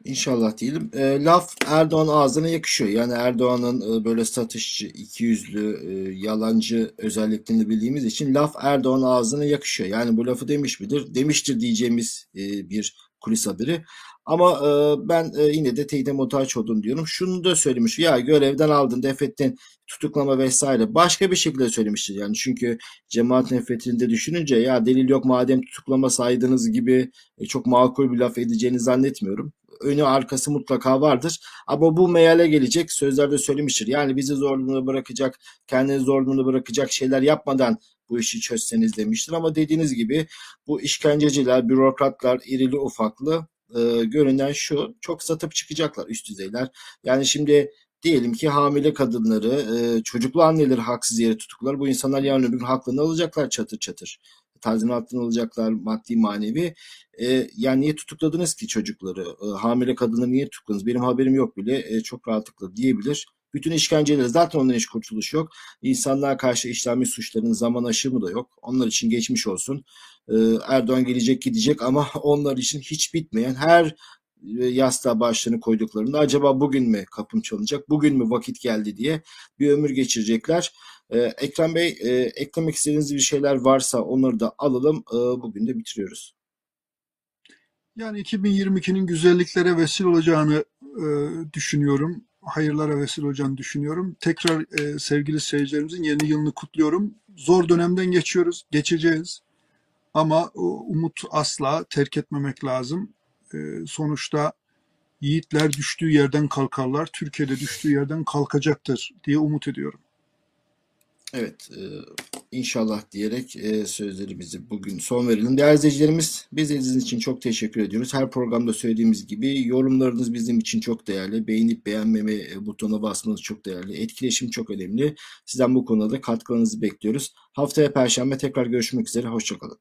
İnşallah diyelim. E, laf Erdoğan ağzına yakışıyor. Yani Erdoğan'ın e, böyle satışçı, ikiyüzlü, e, yalancı özelliklerini bildiğimiz için laf Erdoğan ağzına yakışıyor. Yani bu lafı demiş midir? Demiştir diyeceğimiz e, bir kulis haberi. Ama e, ben e, yine de teyide muhtaç oldum diyorum. Şunu da söylemiş. Ya görevden aldın, defettin, tutuklama vesaire. Başka bir şekilde söylemiştir. Yani çünkü cemaat nefretini de düşününce ya delil yok madem tutuklama saydınız gibi e, çok makul bir laf edeceğini zannetmiyorum. Önü arkası mutlaka vardır. Ama bu meale gelecek sözlerde söylemiştir. Yani bizi zor bırakacak, kendini zor bırakacak şeyler yapmadan bu işi çözseniz demiştir. Ama dediğiniz gibi bu işkenceciler, bürokratlar, irili ufaklı e, görünen şu çok satıp çıkacaklar üst düzeyler. Yani şimdi diyelim ki hamile kadınları, e, çocuklu anneleri haksız yere tutuklar. Bu insanlar yarın öbür gün haklarını alacaklar çatır çatır. Tazminatını alacaklar maddi manevi. E, yani niye tutukladınız ki çocukları? E, hamile kadını niye tutukladınız? Benim haberim yok bile. E, çok rahatlıkla diyebilir. Bütün işkenceleri zaten onların hiç kurtuluş yok. İnsanlığa karşı işlenmiş suçların zaman aşımı da yok. Onlar için geçmiş olsun. Ee, Erdoğan gelecek gidecek ama onlar için hiç bitmeyen her e, yastığa başlarını koyduklarında acaba bugün mü kapım çalınacak, bugün mü vakit geldi diye bir ömür geçirecekler. Ee, Ekrem Bey e, eklemek istediğiniz bir şeyler varsa onları da alalım. Ee, bugün de bitiriyoruz. Yani 2022'nin güzelliklere vesile olacağını e, düşünüyorum. Hayırlara vesile olacağını düşünüyorum. Tekrar e, sevgili seyircilerimizin yeni yılını kutluyorum. Zor dönemden geçiyoruz, geçeceğiz. Ama umut asla terk etmemek lazım. E, sonuçta yiğitler düştüğü yerden kalkarlar. Türkiye'de düştüğü yerden kalkacaktır diye umut ediyorum. Evet, e, inşallah diyerek e, sözlerimizi bugün son verelim. Değerli izleyicilerimiz, biz izlediğiniz için çok teşekkür ediyoruz. Her programda söylediğimiz gibi yorumlarınız bizim için çok değerli. Beğenip beğenmeme e, butonuna basmanız çok değerli. Etkileşim çok önemli. Sizden bu konuda da katkılarınızı bekliyoruz. Haftaya Perşembe tekrar görüşmek üzere. Hoşçakalın.